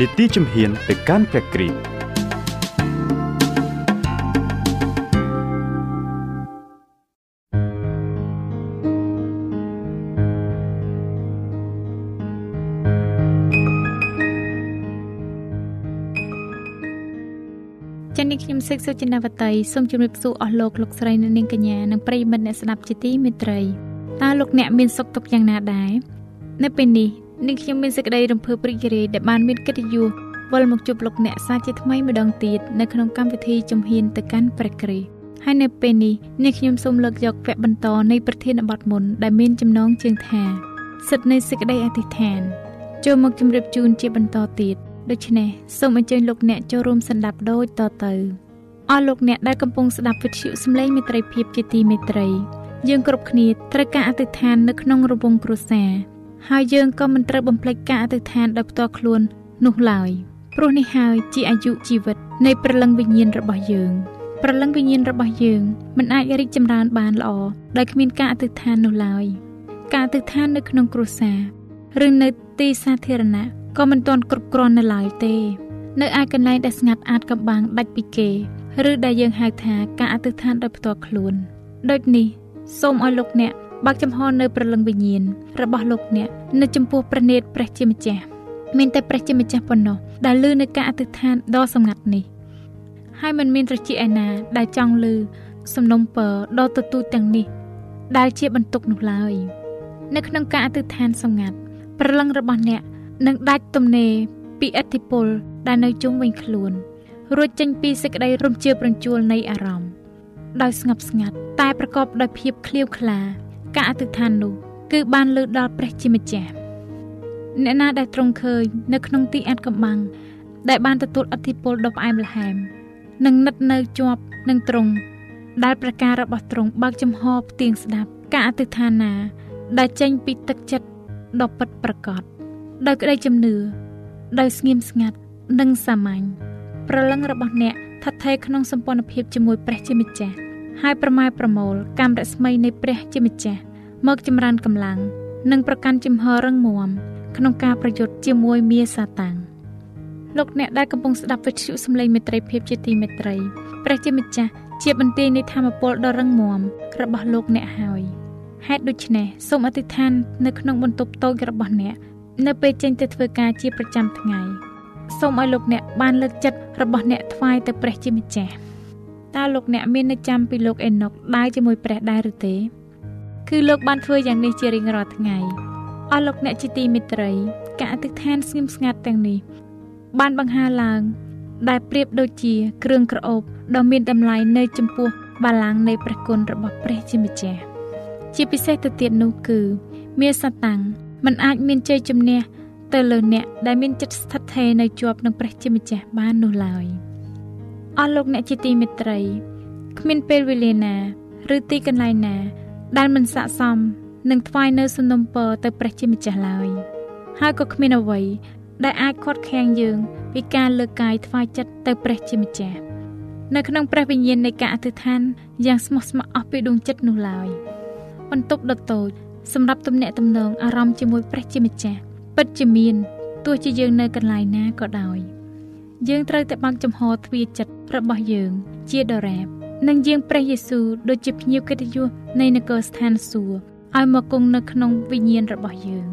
នីតិជំហានទៅកាន់ព្រះគ្រីស្ទចា៎នេះខ្ញុំសេកសុចិនាវតីសូមជម្រាបសួរអស់លោកលោកស្រីនិងនាងកញ្ញានិងប្រិយមិត្តអ្នកស្ដាប់ជាទីមេត្រីតើលោកអ្នកមានសុខទុក្ខយ៉ាងណាដែរនៅពេលនេះ នាងខ្ញុំមានសេចក្តីរំភើបរីករាយដែលបានមានកិត្តិយសវិលមកជួបលោកអ្នកសាជាថ្មីម្ដងទៀតនៅក្នុងកម្មវិធីជំហានទៅកាន់ព្រះគ្រីស្ទហើយនៅពេលនេះនាងខ្ញុំសូមលើកយកវគ្គបន្តនៃប្រធានបទមុនដែលមានចំណងជើងថាសិទ្ធិនៃសេចក្តីអធិដ្ឋានចូលមកជម្រាបជូនជាបន្តទៀតដូច្នេះសូមអញ្ជើញលោកអ្នកចូលរួមស្ដាប់ដូចតទៅអស់លោកអ្នកដែលកំពុងស្ដាប់វិទ្យុសំឡេងមេត្រីភាពជាទីមេត្រីយើងគ្រប់គ្នាត្រូវការអធិដ្ឋាននៅក្នុងរង្វង់គ្រួសារ ហើយយើងក៏មិនត្រូវបំភ្លេចការអធិដ្ឋានដោយផ្ទាល់ខ្លួននោះឡើយព្រោះនេះហើយជាអាយុជីវិតនៃព្រលឹងវិញ្ញាណរបស់យើងព្រលឹងវិញ្ញាណរបស់យើងមិនអាចរីកចម្រើនបានល្អដោយគ្មានការអធិដ្ឋាននោះឡើយការអធិដ្ឋាននៅក្នុងគ្រួសារឬនៅទីសាធារណៈក៏មិនទាន់គ្រប់គ្រាន់នៅឡើយទេ នៅឯកន្លែងដែលស្ងាត់អាចកំបាំងដាច់ពីគេឬដែលយើងហៅថាការអធិដ្ឋានដោយផ្ទាល់ខ្លួនដូចនេះសូមឲ្យលោកអ្នក បើកចំហនៅព្រលឹងវិញ្ញាណរបស់លោកអ្នកនៅចំពោះព្រះនេតព្រះជាម្ចាស់មានតែព្រះជាម្ចាស់ប៉ុណ្ណោះដែលលឺនៅការអធិដ្ឋានដ៏សម្ងាត់នេះហើយមិនមានត្រចៀកឯណាដែលចង់លឺសំណុំពរដ៏ទទូចទាំងនេះ ដែលជាបន្ទុកនោះឡើយនៅក្នុងការអធិដ្ឋានសម្ងាត់ព្រលឹងរបស់អ្នកនឹងដាច់ទំនេរពីឥទ្ធិពលដែលនៅជុំវិញខ្លួនរួចចេញពីសេចក្តីរំជើបរំជួលនៃអារម្មណ៍ដោយស្ងប់ស្ងាត់តែប្រកបដោយភាពឃ្លាវខ្លា ការអធិដ្ឋាននោះគឺបានលើដល់ព្រះជាម្ចាស់អ្នកណាដែលទ្រង់ឃើញនៅក្នុងទីអាត់កំបាំងដែលបានទទួលអធិពលដ៏ផ្អែមល្ហែមនឹងនិតនៅជាប់នឹងទ្រង់ដែលប្រការរបស់ទ្រង់បើកចំហផ្ទៀងស្ដាប់ការអធិដ្ឋានណាដែលចេញពីទឹកចិត្តដ៏ពិតប្រាកដដោយក្តីជំនឿដោយស្ងៀមស្ងាត់និងសាមញ្ញប្រលឹងរបស់អ្នកថថេរក្នុងសម្ព័ន្ធភាពជាមួយព្រះជាម្ចាស់ ហើយប្រម៉ែប្រមូលកម្មរស្មីនៃព្រះជាម្ចាស់មកចម្រើនកម្លាំងនិងប្រកាន់ជំហររឹងមាំក្នុងការប្រយុទ្ធជាមួយមាសាតាំងលោកអ្នកដែលកំពុងស្ដាប់វិទ្យុសំឡេងមេត្រីភាពជាទីមេត្រីព្រះជាម្ចាស់ជាបន្ទាយនៃធម៌ពលដ៏រឹងមាំរបស់លោកអ្នកហើយហេតុដូច្នេះសូមអធិដ្ឋាននៅក្នុងបន្ទប់តូចរបស់អ្នកនៅពេលចេញទៅធ្វើការជាប្រចាំថ្ងៃសូមឲ្យលោកអ្នកបានលើកចិត្តរបស់អ្នកថ្វាយទៅព្រះជាម្ចាស់ តើលោកអ្នកមាននៅចាំពីលោកអេណុកដើរជាមួយព្រះដែរឬទេគឺលោកបានធ្វើយ៉ាងនេះជារៀងរាល់ថ្ងៃអស់លោកអ្នកជាទីមេត្រី ការអធិដ្ឋានស្ងៀមស្ងាត់ទាំងនេះ បានបង្ហាឡើង ដែលប្រៀបដូចជា គ្រឿងក្រអូបដ៏មានតម្លៃនៅចំពោះបាឡាំងនៃព្រះគុណរបស់ព្រះជាម្ចាស់ជាពិសេសទៅទៀតនោះគឺមាសតាំងมันអាចមានជ័យជំនះទៅលើអ្នកដែលមានចិត្តស្ថិតថេរនៅជាប់នឹងព្រះជាម្ចាស់បាននោះឡើយ។ អស់លោកអ្នកជាទីមេត្រីគ្មានពេលវេលាណា ឬទីកន្លែងណា ដែលមិនស័កសមនឹងថ្វាយនៅសំណុំពរទៅព្រះជាម្ចាស់ឡើយហើយក៏គ្មានអ្វីដែលអាចខាត់ខាំងយើងពីការលើកកាយថ្វាយចិត្តទៅព្រះជាម្ចាស់នៅក្នុងព្រះវិញ្ញាណនៃការអធិដ្ឋានយ៉ាងស្មោះស្ម័គ្រអស់ពីដួងចិត្តនោះឡើយបន្ទប់ដ៏តូចសម្រាប់ទំនាក់ទំនងអារម្មណ៍ជាមួយព្រះជាម្ចាស់ពិតជាមានទោះជាយើងនៅកន្លែងណាក៏ដោយ យើងត្រូវតែបើកចំហទ្វារចិត្តរបស់យើង ជាដរាបនិងយាងព្រះយេស៊ូវដូចជាភ្ញៀវកិត្តិយសនៃនគរស្ថានសួគ៌ឲ្យមកគង់នៅក្នុងវិញ្ញាណរបស់យើង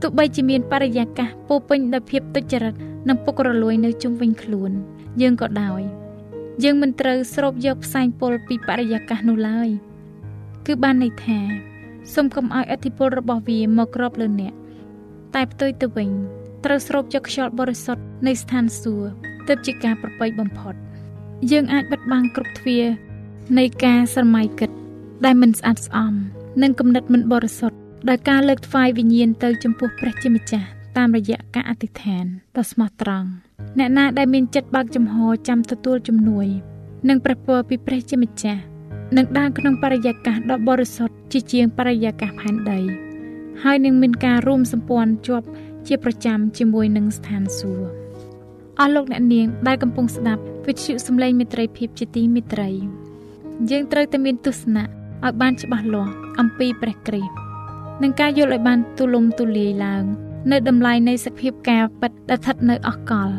ទោះបីជាមានបរិយាកាសពោពេញដោយភាពទុច្ចរិតនិងពុករលួយនៅជុំវិញខ្លួន យើងក៏ដោយយើងមិនត្រូវស្រូបយកផ្សែងពុលពីបរិយាកាសនោះឡើយគឺបានន័យថាសូមកុំឲ្យអធិពលរបស់វាមកគ្របលើអ្នកតែផ្ទុយទៅវិញ ត្រូវស្រូបយកខ្យល់បរិសុទ្ធនៃស្ថានសួគ៌ទើបជាការប្រប្រៃបំផុត យើងអាចបិទបាំងគ្រប់ទ្វារនៃការស្រមៃគិត ដែលមិនស្អាតស្អំនិងគំនិតមិនបរិសុទ្ធដោយការលើកថ្វាយវិញ្ញាណទៅចំពោះព្រះជាម្ចាស់តាមរយៈការអធិដ្ឋានដ៏ស្មោះត្រង់អ្នកណាដែលមានចិត្តបើកចំហចាំទទួលជំនួយ និងព្រះពរពីព្រះជាម្ចាស់នឹងដើរក្នុងបរិយាកាសដ៏បរិសុទ្ធជាជាងបរិយាកាសផែនដី ហើយនឹងមានការរួមសម្ព័ន្ធជាប់ ជាប្រចាំជាមួយនឹងស្ថានសួគ៌អស់លោកអ្នកនាងដែលកំពុងស្ដាប់វិទ្យុសំឡេងមេត្រីភាពជាទីមេត្រី យើងត្រូវតែមានទស្សនៈឲ្យបានច្បាស់លាស់អំពីព្រះគ្រីស្ទនិងការយល់ឲ្យបានទូលំទូលាយឡើង នៅតម្លៃនៃសភាពការពិតដែលស្ថិតនៅអកល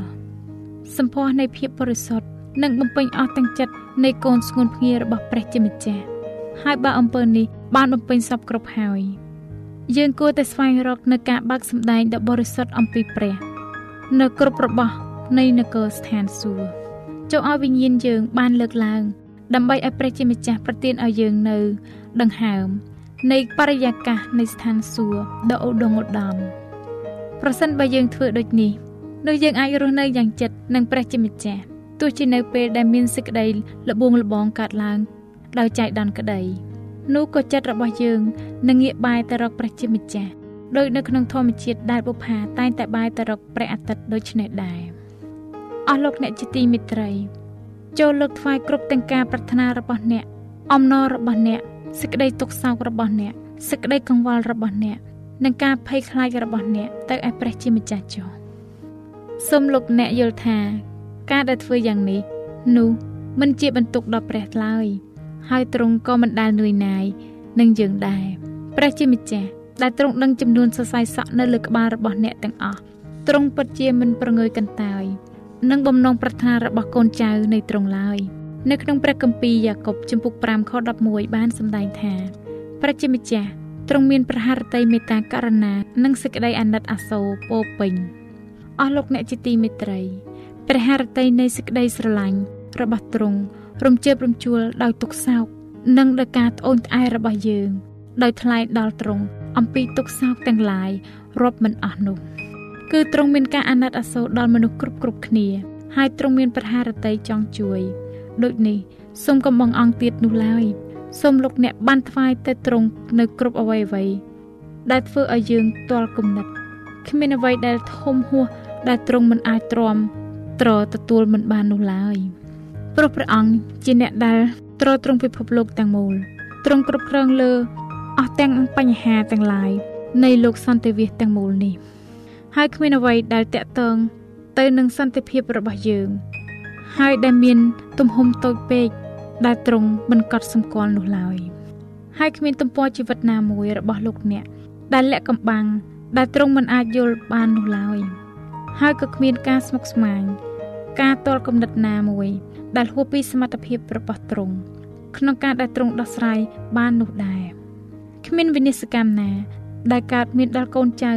សម្ផស្សនៃភាពបរិសុទ្ធនិងបំពេញអស់ទាំងចិត្តនៃកូនស្ងួនភ្ងារបស់ព្រះជាម្ចាស់ហើយបើអំពើនេះបានបំពេញសពគ្រប់ហើយ យើងគួរតែស្វែងរកនៅការបើកសម្ដែងដ៏បរិសុទ្ធអំពីព្រះ នៅគ្រប់របស់នៃនគរស្ថានសួគ៌ចូលឲ្យវិញ្ញាណយើងបានលើកឡើង ដើម្បីឲ្យព្រះជាម្ចាស់ប្រទានឲ្យយើងនៅដង្ហើមនៃបរិយាកាសនៃស្ថានសួគ៌ដ៏ឧត្តមឧត្តមប្រសិនបើយើងធ្វើដូចនេះនោះយើងអាចរស់នៅយ៉ាងចិត្តនឹងព្រះជាម្ចាស់ទោះជានៅពេលដែលមានសេចក្តីលបងលបងកើតឡើងដោយចៃដន្យក្តី នោះក៏ចិត្តរបស់យើងនឹងងាកបែរទៅរកព្រះជាម្ចាស់ដោយនៅក្នុងធម្មជាតិដែលបុផាតែងតែបែរទៅរកព្រះអាទិត្យដូចនេះដែរអស់លោកអ្នកជាទីមេត្រី ចូលលើកថ្វាយគ្រប់ទាំងការប្រាថ្នារបស់អ្នក អំណររបស់អ្នកសេចក្តីទុក្ខសោករបស់អ្នកសេចក្តីកង្វល់របស់អ្នកនិងការភ័យខ្លាចរបស់អ្នកទៅឲ្យព្រះជាម្ចាស់ចុះសូមលោកអ្នកយល់ថា ការដែលធ្វើយ៉ាងនេះ នោះមិនជាបន្ទុកដល់ព្រះឡើយ ហើយទ្រង់ក៏មិនដែលនឿយណាយនឹងយើងដែរព្រះជាម្ចាស់ដែលទ្រង់ដឹងចំនួនសរសៃសក់នៅលើក្បាលរបស់អ្នកទាំងអស់ទ្រង់ពិតជាមិនប្រងើយកន្តើយនិងបំណងប្រាថ្នារបស់កូនចៅនៃទ្រង់ឡើយនៅក្នុងព្រះគម្ពីរយ៉ាកុបជំពូក5ខ11បានសម្ដែងថាព្រះជាម្ចាស់ទ្រង់មានប្រហារតីមេត្តាករុណានិងសេចក្តីអាណិតអាសូរពោពេញអស់លោកអ្នកជាទីមេត្រីព្រះハរតីនៃសេចក្តីស្រឡាញ់របស់ទ្រង់ រំជើបរំជួលដោយទុកសោកនិងដោយការត្អូញត្អែរបស់យើង ដោយថ្លែងដល់ទ្រង់អំពីទុកសោកទាំងឡាយរាប់មិនអស់នោះគឺទ្រង់មានការអាណិតអាសូរដល់មនុស្សគ្រប់គ្រប់គ្នា ហើយទ្រង់មានប្រហារតីចង់ជួយដូចនេះសូមកំបងអង្គទៀតនោះឡើយសូមលោកអ្នកបានថ្វាយទៅទ្រង់នៅគ្រប់អវ័យអវ័យដែលធ្វើឲ្យយើងទាល់គំនិតគ្មានអ្វីដែលធំហួសដែលទ្រង់មិនអាចទ្រាំទ្រទទួលមិនបាននោះឡើយ ព្រោះព្រះអង្គជាអ្នកដែលទ្រទ្រង់ពិភពលោកទាំងមូលទ្រង់គ្រប់គ្រងលើអស់ទាំងបញ្ហាទាំងឡាយនៃលោកសន្តិវិសទាំងមូលនេះ ហើយគ្មានអ្វីដែលតាក់ទងទៅនឹងសន្តិភាពរបស់យើង ហើយដែលមាន ទំហំតូចពេកដែលទ្រង់មិនកត់សម្គាល់នោះឡើយហើយគ្មានទំព័រជីវិតណាមួយរបស់លោកអ្នកដែលលាក់កំបាំងដែលទ្រង់មិនអាចយល់បាននោះឡើយហើយក៏គ្មានការស្មុគស្មាញ ការតល់គំនិតណាមួយ ដែលហួសពីសមត្ថភាពរបស់ទ្រង់ក្នុងការដែលទ្រង់ដោះស្រាយបាននោះដែរគ្មានវិនិស្សកម្មណា ដែលកើតមានដល់កូនចៅ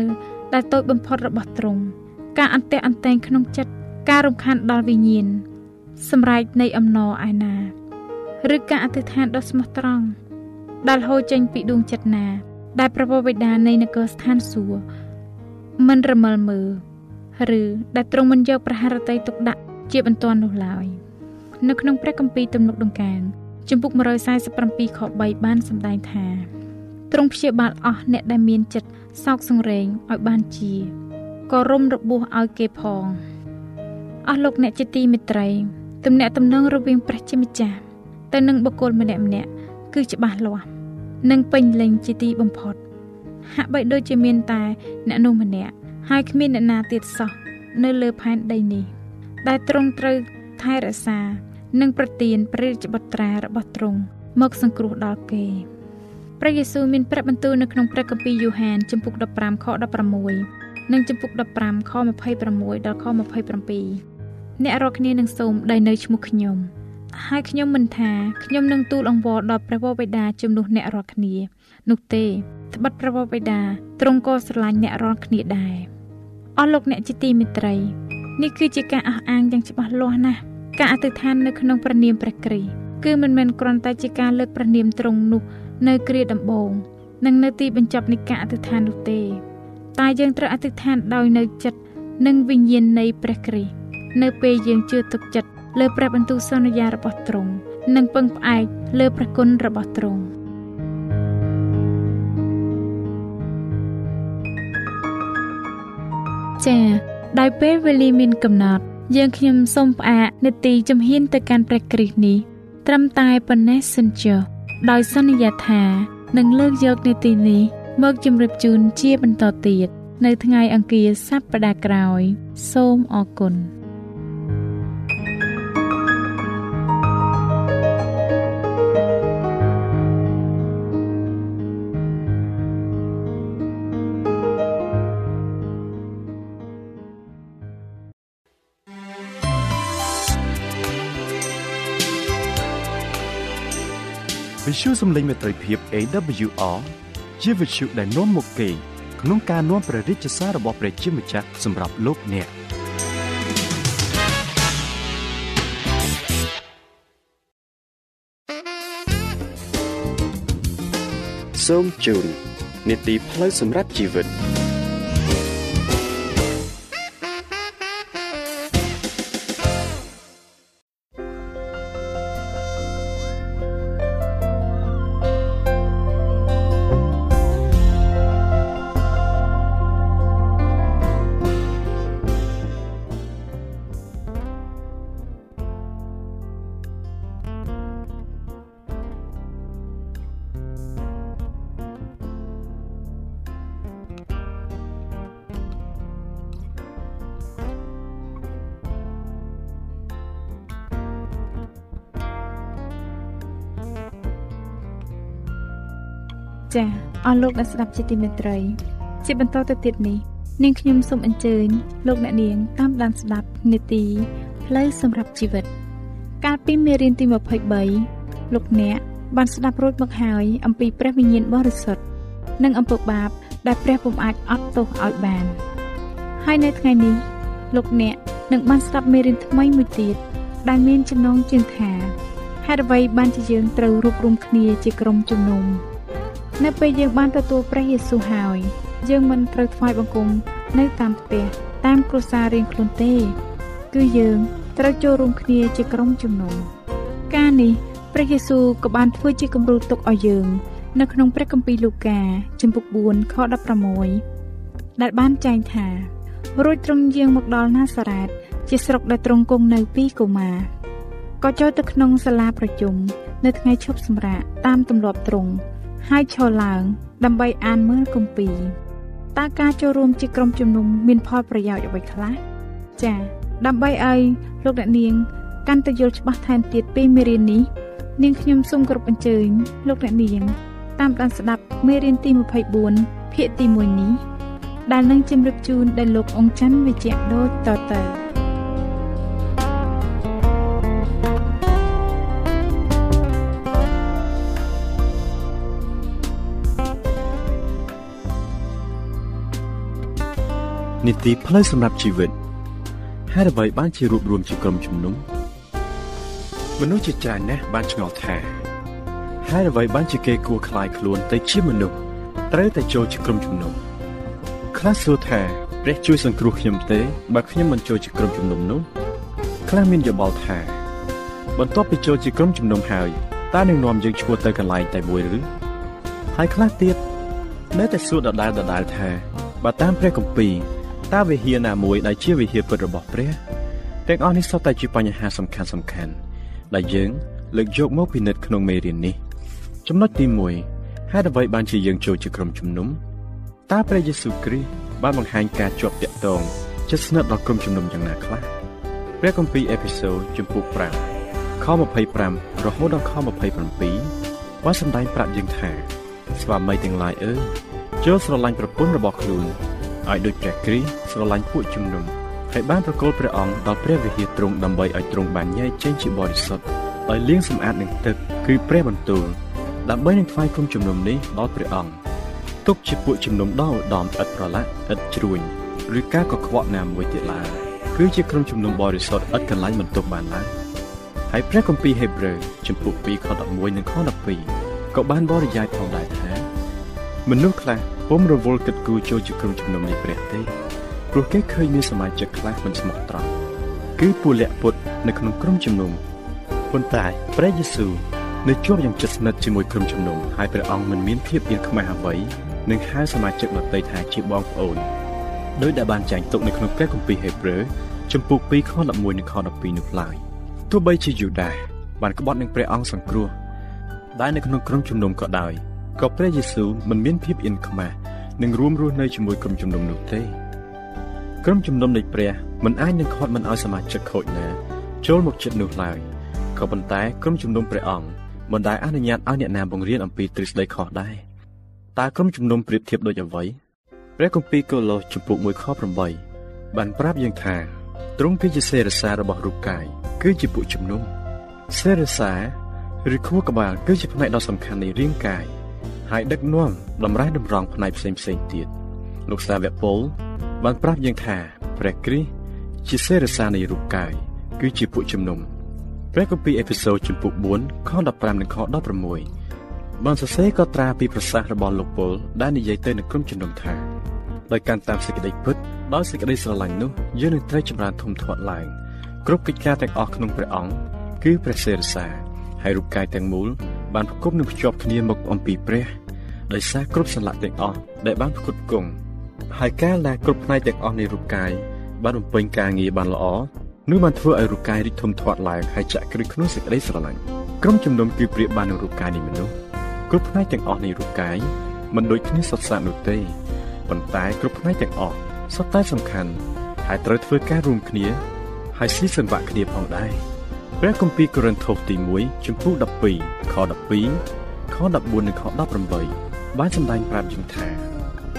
ដែលតូចបំផុតរបស់ទ្រង់ការអន្ទះអន្តែងក្នុងចិត្តការរំខានដល់វិញ្ញាណសម្រែកនៃអំណរឯណាឬការអធិដ្ឋានដ៏ស្មោះត្រង់ដែលហូរចេញពីដួងចិត្តណា ដែលប្រពោបិតានៃនគរស្ថានសួគ៌មិនរមិលមើល ឬដែលទ្រង់មិនយកប្រហារតីទុកដាក់ជាបន្ទាន់នោះឡើយនៅក្នុងព្រះគម្ពីរទំនុកដង្កើងជំពូក147ខ3បានសម្ដែងថាទ្រង់ព្យាបាលអស់អ្នកដែលមានចិត្តសោកសង្រេងឲ្យបានជាក៏រំរបួសឲ្យគេផងអស់លោកអ្នកជាទីមេត្រីទំនាក់ទំនងរវាងព្រះជាម្ចាស់ទៅនឹងបុគ្គលម្នាក់ម្នាក់គឺច្បាស់លាស់និងពេញលេញជាទីបំផុតហាក់បីដូចជាមានតែអ្នកនោះម្នាក់ ហើយគ្មានអ្នកណាទៀតសោះនៅលើផែនដីនេះ ដែលទ្រង់ត្រូវថែរក្សា និងប្រទានព្រះរាជបុត្រារបស់ទ្រង់មកសង្គ្រោះដល់គេព្រះយេស៊ូវមានព្រះបន្ទូលនៅក្នុងព្រះគម្ពីរយ៉ូហានជំពូក15ខ16និងជំពូក15ខ26ដល់ខ27អ្នករាល់គ្នានឹងសូមដៃនៅឈ្មោះខ្ញុំហើយខ្ញុំមិនថាខ្ញុំនឹងទូលអង្វរដល់ព្រះវរបិតាជំនួសអ្នករាល់គ្នា នោះទេត្បិតព្រះវរបិតាទ្រង់ក៏ស្រឡាញ់អ្នករាល់គ្នាដែរ អស់លោកអ្នកជាទីមេត្រីនេះគឺជាការអះអាងយ៉ាងច្បាស់លាស់ណាស់ការអធិដ្ឋាននៅក្នុងព្រះនាមព្រះគ្រីស្ទគឺមិនមែនគ្រាន់តែជាការលើកព្រះនាមទ្រង់នោះនៅគ្រាដំបូងនិងនៅទីបញ្ចប់នៃការអធិដ្ឋាននោះទេតែយើងត្រូវអធិដ្ឋានដោយនៅចិត្តនិងវិញ្ញាណនៃព្រះគ្រីស្ទនៅពេលយើងជឿទុកចិត្តលើព្រះបន្ទូលសន្យារបស់ទ្រង់និងពឹងផ្អែកលើព្រះគុណរបស់ទ្រង់ ចា៎ដោយពេលវេលាមានកំណត់ យើងខ្ញុំសូមផ្អាកនេតិជំហានទៅកាន់ព្រះគ្រីស្ទនេះ ត្រឹមតែប៉ុណ្ណេះសិនចុះដោយសន្យាថានឹងលើកយកនេតិនេះមកជម្រាបជូនជាបន្តទៀតនៅថ្ងៃអង្គារសប្តាហ៍ក្រោយ សូមអរគុណ ទ្យុសំឡេងមេត្រីភាព AWR ជាវិទ្យុដែលនាំមកពីក្នុងការនាំព្រះរាជសាររបស់ព្រះជាម្ចាស់សម្រាប់លោកអ្នកសូមជូននីតិផ្លូវសម្រាប់ជីវិត ចាអស់លោកអ្នកស្ដាប់ជាទីមេត្រី ជាបន្តទៅទៀតនេះនាងខ្ញុំសូមអញ្ជើញលោកអ្នកនាងតាមដានស្ដាប់នេតិផ្លូវសម្រាប់ជីវិត កាលពីមេរៀនទី23លោកអ្នកបានស្ដាប់រួចមកហើយអំពីព្រះវិញ្ញាណបរិសុទ្ធនិងអំពើបាប ដែលព្រះពុំអាចអត់ទោសឲ្យបាន ហើយនៅថ្ងៃនេះលោកអ្នកនឹងបានស្ដាប់មេរៀនថ្មីមួយទៀតដែលមានចំណងជើងថាហេតុអ្វីបានជាយើងត្រូវរួបរวมគ្នាជាក្រុមជំនុំ នៅពេលយើងបានទទួលព្រះយេស៊ូវហើយ យើងមិនត្រូវថ្វាយបង្គំនៅតាមផ្ទះតាមគ្រួសាររៀងខ្លួនទេ គឺយើងត្រូវចូលរួមគ្នាជាក្រុមជំនុំការនេះព្រះយេស៊ូវក៏បានធ្វើជាគំរូទុកឲ្យយើង នៅក្នុងព្រះគម្ពីរលូកាជំពូក4ខ16ដែលបានចែងថារួចទ្រង់យាងមកដល់ណាសារ៉េតជាស្រុកដែលទ្រង់គង់នៅពីកូម៉ាក៏ចូលទៅក្នុងសាលាប្រជុំនៅថ្ងៃឈប់សម្រាកតាមទម្លាប់ទ្រង់ ហើយឈរឡើង ដើម្បីអានមើលគម្ពីរតើការចូលរួមជាក្រុមជំនុំមានផលប្រយោជន៍អ្វីខ្លះចា៎ដើម្បីឲ្យលោកអ្នកនាងកាន់តែយល់ច្បាស់ថែមទៀតពីមេរៀននេះនាងខ្ញុំសូមគោរពអញ្ជើញលោកអ្នកនាង តាមដានស្ដាប់មេរៀនទី24ភាគទី1នេះដែលនឹងជម្រាបជូនដល់លោកអង្គច័ន្ទវិជ្ជៈដូចតទៅ នីតិផ្លូវសម្រាប់ជីវិតហេតុអ្វីបានជារួបរวมជាក្រុមជំនុំមនុស្សជាច្រើនណាស់បានឆ្ងល់ថាហេតុអ្វីបានជាគេគួរខ្លាយខ្លួនទៅជាមនុស្សត្រូវតែចូលជាក្រុមជំនុំខ្លះសួរថាព្រះជួយសង្គ្រោះខ្ញុំទេបើខ្ញុំមិនចូលជាក្រុមជំនុំនោះខ្លះមានយោបល់ថា បន្ទាប់ពីចូលជាក្រុមជំនុំហើយតើនឹងនាំយើងឈ្មោះទៅកន្លែងតែមួយឬហើយខ្លះទៀតនៅតែសួរដដែលដដែលថាបើតាមព្រះគម្ពីរ តើវិហារណាមួយដែលជាវិហារពិតរបស់ព្រះទាំងអស់នេះសុទ្ធតែជាបញ្ហាសំខាន់សំខាន់ដែលយើងលើកយកមកពិនិត្យក្នុងមេរៀននេះ ចំណុចទី1ហេតុអ្វីបានជាយើងចូលជាក្រុមជំនុំតើព្រះយេស៊ូវគ្រីស្ទបានបង្ហាញការជាប់តាក់ទងជិតស្និទ្ធដល់ក្រុមជំនុំយ៉ាងណាខ្លះព្រះគម្ពីរអេភេសូតជំពូក5ខ25រហូតដល់ខ27បានសម្ដែងប្រាប់យើងថា ស្វាមីទាំងឡាយអើយចូលស្រឡាញ់ប្រពន្ធរបស់ខ្លួន ឲ្យដូចព្រះគ្រីស្ទស្រឡាញ់ពួកជំនុំហើយបានប្រគល់ព្រះអង្គដល់ព្រះវិហារទ្រង់ដើម្បីឲ្យទ្រង់បានញែកចេញជាបរិសុទ្ធដោយលាងសម្អាតនឹងទឹកគឺព្រះបន្ទូលដើម្បីនឹងថ្វាយគុំជំនុំនេះដល់ព្រះអង្គទុកជាពួកជំនុំដ៏ឧត្តមឥតប្រឡាក់ឥតជ្រួញឬការកខ្វក់ណាមួយទៀតឡើយគឺជាក្រុមជំនុំបរិសុទ្ធឥតកន្លែងបន្ទប់បានឡើយហើយព្រះគម្ពីរហេព្រើរចំពុក2ខ11និងខ12ក៏បានបរិយាយផងដែរថាមនុស្សខ្លះ ពុំរវល់គិតគូរចូលជាក្រុមជំនុំនៃព្រះទេព្រោះគេឃើញមានសមាជិកខ្លះមិនស្មោះត្រង់គឺពលៈពុតនៅក្នុងក្រុមជំនុំប៉ុន្តែព្រះយេស៊ូវនៅជាប់យ៉ាងជិតស្និទ្ធជាមួយក្រុមជំនុំហើយព្រះអង្គមិនមានភាពអៀនខ្មាស់អ្វីនឹងហៅសមាជិកដទៃថាជាបងប្អូនដោយដែលបានចែងទុកនៅក្នុងព្រះគម្ពីរហេព្រើរចំពុក2ខ11និងខ12នោះឡើយទោះបីជាយូដាបានក្បត់នឹងព្រះអង្គសង្គ្រោះដែលនៅក្នុងក្រុមជំនុំក៏ដោយ ក៏ព្រះយេស៊ូវមិនមានភាពអៀនខ្មាស់នឹងរួមរស់នៅជាមួយក្រុមជំនុំនោះទេក្រុមជំនុំនៃព្រះមិនអាចនឹងខាត់មិនឲ្យសមាជិកខូចណាចូលមកចិត្តនោះឡើយក៏ប៉ុន្តែក្រុមជំនុំព្រះអង្គមិនដែលអនុញ្ញាតឲ្យអ្នកណាបង្រៀនអំពីទ្រឹស្ដីខុសដែរតើក្រុមជំនុំប្រៀបធៀបដូចអ្វីព្រះគម្ពីរកូឡូសជំពូក1ខ8បានប្រាប់យើងថាទ្រង់គឺជាសេរសារបស់រូបកាយគឺជាពួកជំនុំសេរសាឬខួរក្បាលគឺជាផ្នែកដ៏សំខាន់នៃរាងកាយ ហើយដឹកនាំតម្រែតម្រង់ផ្នែកផ្សេងផ្សេងទៀតលោកសាវកពលបានប្រាប់យើងថាព្រះគ្រីស្ទជាសេរសានៃរូបកាយគឺជាពួកជំនុំព្រះគម្ពីរអេពីសូតជំពូក4ខ15និងខ16បានសរសេរកត់ត្រាពីប្រសាសន៍របស់លោកពលដែលនិយាយទៅនឹងក្រុមជំនុំថាដោយការតាមសេចក្តីពិតដោយសេចក្តីស្រឡាញ់នោះយើងនឹងត្រូវចម្រើនធំធាត់ឡើងគ្រប់កិច្ចការទាំងអស់ក្នុងព្រះអង្គគឺព្រះសេរសាហើយរូបកាយទាំងមូល បានផ្គុំនឹងភ្ជាប់គ្នាមកអំពីព្រះដោយសារគ្រប់សន្លាក់ទាំងអស់ដែលបានផ្គត់ផ្គង់ហើយកាលដែលគ្រប់ផ្នែកទាំងអស់នៃរូបកាយបានបំពេញការងារបានល្អនោះបានធ្វើឲ្យរូបកាយរីកធំធាត់ឡើងហើយចាក់គ្រឹះក្នុងសេចក្តីស្រឡាញ់ក្រុមជំនុំគឺប្រៀបបាននឹងរូបកាយនៃមនុស្សគ្រប់ផ្នែកទាំងអស់នៃរូបកាយមិនដូចគ្នាសុទ្ធសាធនោះទេប៉ុន្តែគ្រប់ផ្នែកទាំងអស់សុទ្ធតែសំខាន់ហើយត្រូវធ្វើការរួមគ្នា ហើយស៊ីសង្វាក់គ្នាផងដែរ ព្រះគម្ពីរកូរិនថូសទី1ចំពោះ12ខ12ខ14និងខ18បានសម្ដែងប្រាប់យើងថា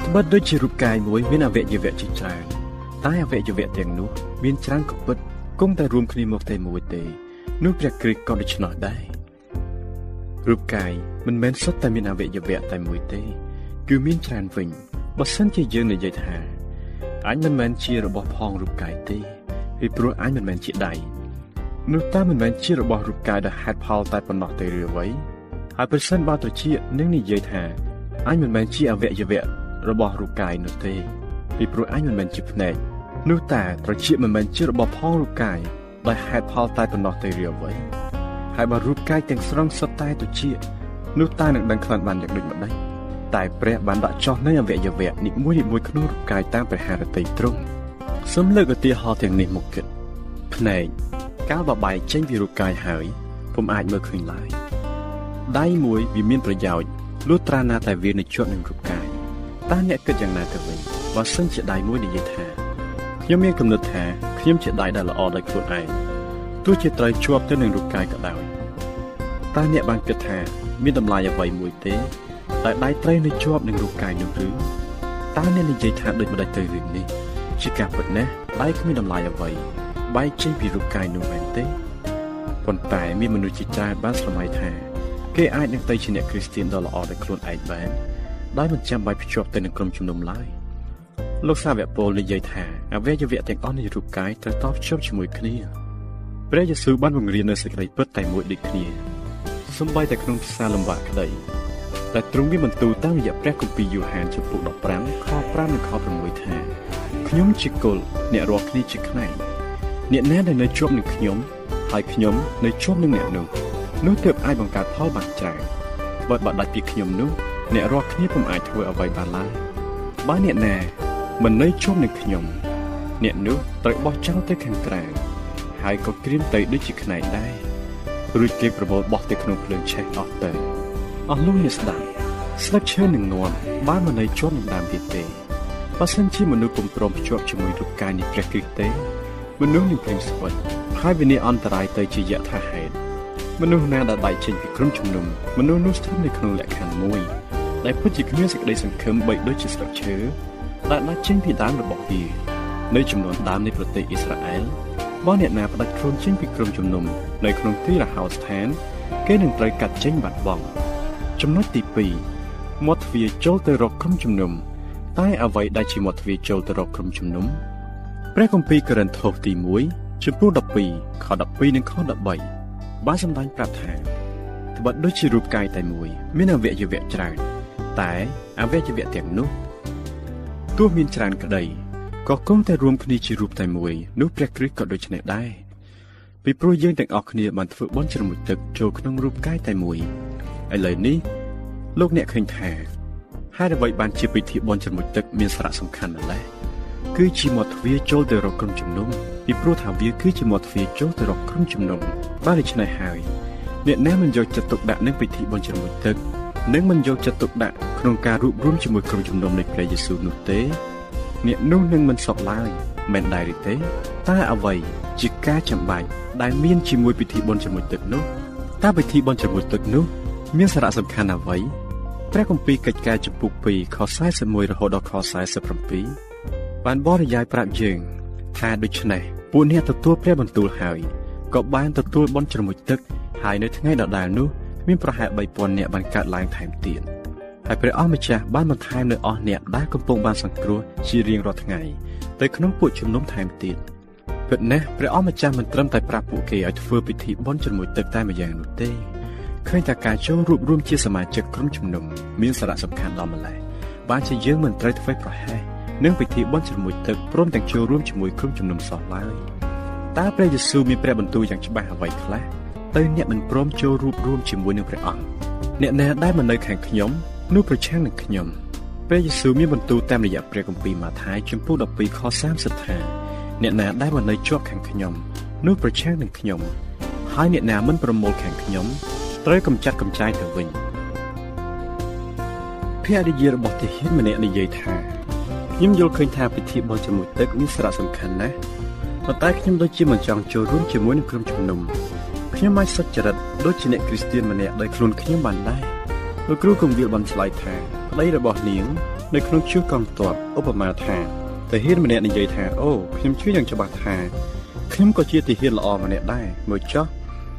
ត្បិតដូចជារូបកាយមួយមានអវយវៈជាច្រើនតែអវយវៈទាំងនោះមានច្រើនក៏ពិតគង់តែរួមគ្នាមកតែមួយទេនោះព្រះគ្រីស្ទក៏ដូច្នោះដែររូបកាយមិនមែនសុទ្ធតែមានអវយវៈតែមួយទេ គឺមានច្រើនវិញបើសិនជាយើងនិយាយថាអញមិនមែនជារបស់ផងរូបកាយទេពីព្រោះអញមិនមែនជាដៃ នោះតើមិនមែនជារបស់រូបកាយដែលហេតុផលតែប៉ុណ្ណោះទេឬអ្វីហើយប្រសិនបើត្រជានឹងនិយាយថាអញមិនមែនជាអវយវៈរបស់រូបកាយនោះទេ ពីព្រោះអញមិនមែនជាភ្នែកនោះតើត្រជាមិនមែនជារបស់ផងរូបកាយដោយហេតុផលតែប៉ុណ្ណោះទេឬអ្វីហើយបើរូបកាយទាំងស្រុងសុទ្ធតែត្រជានោះតើនឹងដឹងខ្លាំងបានយ៉ាងដូចម្ដេចតែព្រះបានដាក់ចោះនៅអវយវៈនីមួយៗក្នុងរូបកាយតាមព្រះハរតីទ្រង់សូមលើកឧទាហរណ៍ទាំងនេះមកគិតភ្នែក កាលបបែកចេញពីរូបកាយហើយពុំអាចមើលឃើញឡើយដៃមួយវាមានប្រយោជន៍លុះត្រាណាតែវានៅជាប់នឹងរូបកាយតើអ្នកគិតយ៉ាងណាទៅវិញបើសិនជាដៃមួយនិយាយថាខ្ញុំមានគំនិតថាខ្ញុំជាដៃដែលល្អដោយខ្លួនឯងទោះជាត្រូវជាប់ទៅនឹងរូបកាយក៏ដោយតើអ្នកបានគិតថាមានតម្លៃអ្វីមួយទេតែដៃត្រូវនៅជាប់នឹងរូបកាយនោះឬតើអ្នកនិយាយថាដូចម្ដេចទៅរឿងនេះជាការពិតណាស់ដៃគ្មានតម្លៃអ្វី បែកចេញពីរូបកាយនោះមែនទេប៉ុន្តែមានមនុស្សជាច្រើនបានស្រមៃថាគេអាចនឹងទៅជាអ្នកគ្រីស្ទានដ៏ល្អដោយខ្លួនឯងបានដោយមិនចាំបាច់ភ្ជាប់ទៅនឹងក្រុមជំនុំឡើយលោកសាវកពលនិយាយថាអវយវៈទាំងអស់នៃរូបកាយត្រូវតភ្ជាប់ជាមួយគ្នាព្រះយេស៊ូវបានបង្រៀននៅសេចក្តីពិតតែមួយដូចគ្នាសំបីតែក្នុងភាសាលំបាកក្តីតែទ្រង់មានបន្ទូលតាមរយៈព្រះគម្ពីរយូហានចំពុក15ខ5និងខ6ថាខ្ញុំជាគុលអ្នករាល់គ្នាជាខ្នែង អ្នកណាដែលនៅជាប់នឹងខ្ញុំហើយខ្ញុំនៅជាប់នឹងអ្នកនោះនោះទើបអាចបង្កើតផលបានច្រើនបើបើដាច់ពីខ្ញុំនោះអ្នករាល់គ្នាពុំអាចធ្វើអ្វីបានឡើយបើអ្នកណាមិននៅជាប់នឹងខ្ញុំ អ្នកនោះត្រូវបោះចោលទៅខាងក្រៅហើយក៏ក្រៀមទៅដូចជាខ្នែងដែររួចគេប្រមូលបោះទៅក្នុងភ្លើងឆេះអស់ទៅអស់លោកអ្នកស្ដាប់ស្លឹកឈើនឹងងាប់បើមិននៅជាប់នឹងដើមទៀតទេបើសិនជាមនុស្សពុំព្រមភ្ជាប់ជាមួយរូបកាយនៃព្រះគ្រីស្ទទេ មនុស្សនឹងព្រៀងស្វិតហើយវិនិច្ឆ័យអន្តរាយទៅជាយថាហេតុមនុស្សណាដែលបែកចេញពីក្រុមជំនុំមនុស្សនោះស្ថិតនៅក្នុងលក្ខខណ្ឌមួយដែលពិតជាគ្មានសេចក្តីសង្ឃឹមបីដូចជាស្លឹកឈើដែលដាច់ចេញពីដើមរបស់វានៅចំនួនដើមនៃប្រទេសអ៊ីស្រាអែលបើអ្នកណាផ្ដាច់ខ្លួនចេញពីក្រុមជំនុំនៅក្នុងទីរហោស្ថាន គេនឹងត្រូវកាត់ចេញបាត់បង់ចំណុចទី2មាត់ទ្វារចូលទៅរកក្រុមជំនុំតែអ្វីដែលជាមាត់ទ្វារចូលទៅរកក្រុមជំនុំ ព្រះគម្ពីរករិនថូសទី1ចំពោះ12ខ12និងខ13បានសម្ដែងប្រាប់ថាត្បិតដូចជារូបកាយតែមួយមានអវយវៈច្រើនតែអវយវៈទាំងនោះទោះមានច្រើនក្តីក៏គង់តែរួមគ្នាជារូបតែមួយនោះព្រះគ្រីស្ទក៏ដូច្នេះដែរពីព្រោះយើងទាំងអស់គ្នាបានធ្វើបុណ្យជ្រមុជទឹកចូលក្នុងរូបកាយតែមួយឥឡូវនេះលោកអ្នកឃើញថាហេតុអ្វីបានជាពិធីបុណ្យជ្រមុជទឹកមានសារៈសំខាន់ម្ល៉េះ គឺជាមាត់ទ្វារចូលទៅរកក្រុមជំនុំពីព្រោះថាវាគឺជាមាត់ទ្វារចូលទៅរកក្រុមជំនុំបានដូច្នេះហើយអ្នកណាមិនយកចិត្តទុកដាក់នឹងពិធីបុណ្យជ្រមុជទឹកនិងមិនយកចិត្តទុកដាក់ក្នុងការរួបរวมជាមួយក្រុមជំនុំនៃព្រះយេស៊ូវនោះទេអ្នកនោះនឹងមិនសុខឡើយមិនដែរឬទេតើអ្វីជាការចាំបាច់ដែលមានជាមួយពិធីបុណ្យជ្រមុជទឹកនោះតើពិធីបុណ្យជ្រមុជទឹកនោះ មានសារៈសំខាន់អ្វីព្រះគម្ពីរកិច្ចការចំពុក2ខ41រហូតដល់ខ47 បានបរិយាយប្រាប់យើងថាដូច្នេះពួកអ្នកទទួលព្រះបន្ទូលហើយក៏បានទទួលបុណ្យជ្រមុជទឹកហើយនៅថ្ងៃដដែលនោះមានប្រហែល3000នាក់បានកើតឡើងថែមទៀតហើយព្រះអង្គម្ចាស់បានបន្ថែមនៅអស់អ្នកដែលកំពុងបានសង្គ្រោះជារៀងរាល់ថ្ងៃទៅក្នុងពួកជំនុំថែមទៀតពិតណាស់ព្រះអង្គម្ចាស់មិនត្រឹមតែប្រាប់ពួកគេឲ្យធ្វើពិធីបុណ្យជ្រមុជទឹកតែម្យ៉ាងនោះទេឃើញថាការចូលរួបរวมជាសមាជិកក្រុមជំនុំមានសារៈសំខាន់ដល់ម្ល៉េះបានជាយើងមិនត្រូវធ្វើប្រហែស នឹងពិធីបុណ្យជ្រមុជទឹកព្រមទាំងចូលរួមជាមួយក្រុមជំនុំសោះឡើយតើព្រះយេស៊ូវមានព្រះបន្ទូលយ៉ាងច្បាស់អ្វីខ្លះទៅអ្នកមិនព្រមចូលរួបរวมជាមួយនឹងព្រះអង្គអ្នកណាដែលមិននៅខាងខ្ញុំនោះប្រឆាំងនឹងខ្ញុំព្រះយេស៊ូវមានបន្ទូលតាមរយៈព្រះគម្ពីរម៉ាថាយជំពូក12ខ30ថាអ្នកណាដែលមិននៅជាប់ខាងខ្ញុំនោះប្រឆាំងនឹងខ្ញុំហើយអ្នកណាមិនប្រមូលខាងខ្ញុំត្រូវកម្ចាត់កម្ចាយទៅវិញភរិយារបស់ទាហានម្នាក់និយាយថា ខ្ញុំយល់ឃើញថាពិធីបន់ជាមួយទឹកមានសារៈសំខាន់ណាស់ប៉ុន្តែខ្ញុំដូចជាមិនចង់ចូលរួមជាមួយនឹងក្រុមជំនុំខ្ញុំមិនសុចរិតដូចជាអ្នកគ្រីស្ទានម្នាក់ដោយខ្លួនខ្ញុំបានដែរលោកគ្រូគង្វាលបានឆ្លើយថាប្តីរបស់នាងនៅក្នុងជួរកងទ័ពឧបមាថាទាហានម្នាក់និយាយថាអូខ្ញុំជឿយ៉ាងច្បាស់ថាខ្ញុំក៏ជាទាហានល្អម្នាក់ដែរមើលចុះ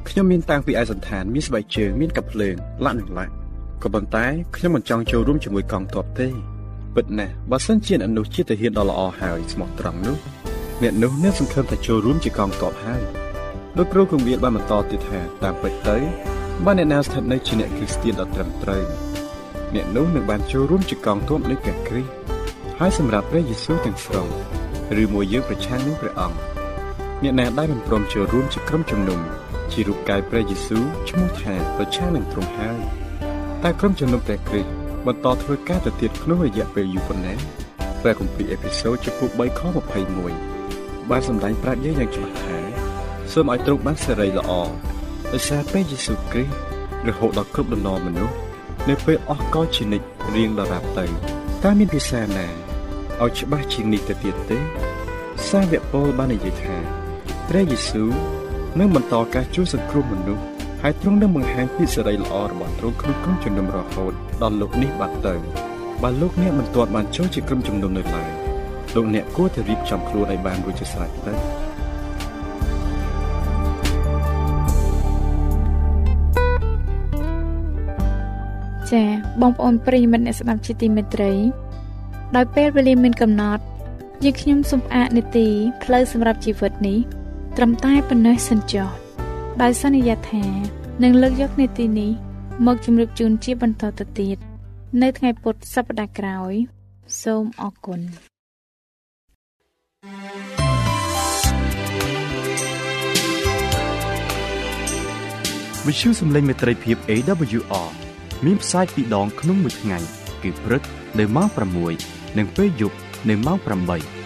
ខ្ញុំមានតាំងពីឯសន្តានមានស្បែកជើងមានកាប់ភ្លើងលាក់នឹងលាក់ក៏ប៉ុន្តែខ្ញុំមិនចង់ចូលរួមជាមួយកងទ័ពទេ ពិតណាស់បើសិនជាអ្នកនោះជាទាហានដ៏ល្អហើយស្មោះត្រង់នោះអ្នកនោះនឹងសង្ឃឹមថាចូលរួមជាកងទ័ពហើយលោកគ្រូគង្វាលបានបន្តទៀតថាតាមពិតទៅបើអ្នកណាស្ថិតនៅជាអ្នកគ្រីស្ទានដ៏ត្រឹមត្រូវអ្នកនោះនឹងបានចូលរួមជាកងទ័ពនៃព្រះគ្រីស្ទហើយសម្រាប់ព្រះយេស៊ូវទាំងស្រុងឬមួយយើងប្រឆាំងនឹងព្រះអង្គអ្នកណាដែលមិនព្រមចូលរួមជាក្រុមជំនុំជារូបកាយព្រះយេស៊ូវឈ្មោះថាប្រឆាំងនឹងទ្រង់ហើយតែក្រុមជំនុំព្រះគ្រីស្ទ បន្តធ្វើការទៅទៀតក្នុងរយៈពេលយូរប៉ុណ្ណាព្រះគម្ពីរអេភេសូតចំពោះ3ខ21បានសម្ដែងប្រាប់យើងយ៉ាងច្បាស់ថាសូមឲ្យទ្រង់បានសេរីល្អដោយសារព្រះយេស៊ូវគ្រីស្ទរហូតដល់គ្រប់ដំណរមនុស្សនៅពេលអស់កលជានិច្ចរៀងដល់រាប់ទៅតើមានភាសាណាឲ្យច្បាស់ជាងនេះទៅទៀតទេ សាវកពលបាននិយាយថាព្រះយេស៊ូវនឹងបន្តការជួយសង្គ្រោះមនុស្ស ហើយទ្រង់នឹងបង្ហាញពីសេរីល្អរបស់ទ្រង់ក្នុងក្រុមជំនុំរហូតដល់លោកនេះបាត់ទៅបើលោកអ្នកមិនទាន់បានចូលជាក្រុមជំនុំនៅឡើយលោកអ្នកគួរតែរៀបចំខ្លួនឲ្យបានរួចជាស្រេចទៅចា៎បងប្អូនប្រិយមិត្តអ្នកស្ដាប់ជាទីមេត្រី ដោយពេលវេលាមានកំណត់យើងខ្ញុំសូមផ្អាកនីតិផ្លូវសម្រាប់ជីវិតនេះត្រឹមតែប៉ុណ្ណេះសិនចុះ ដោយសន្យាថានឹងលើកយកនីតិនេះមកជម្រាបជូនជាបន្តទៅទៀតនៅថ្ងៃពុធសប្តាហ៍ក្រោយ សូមអរគុណវិទ្យុសំឡេងមេត្រីភាព AWR មានផ្សាយពីរដងក្នុងមួយថ្ងៃ គឺព្រឹកនៅម៉ោង6និងពេលយប់នៅម៉ោង8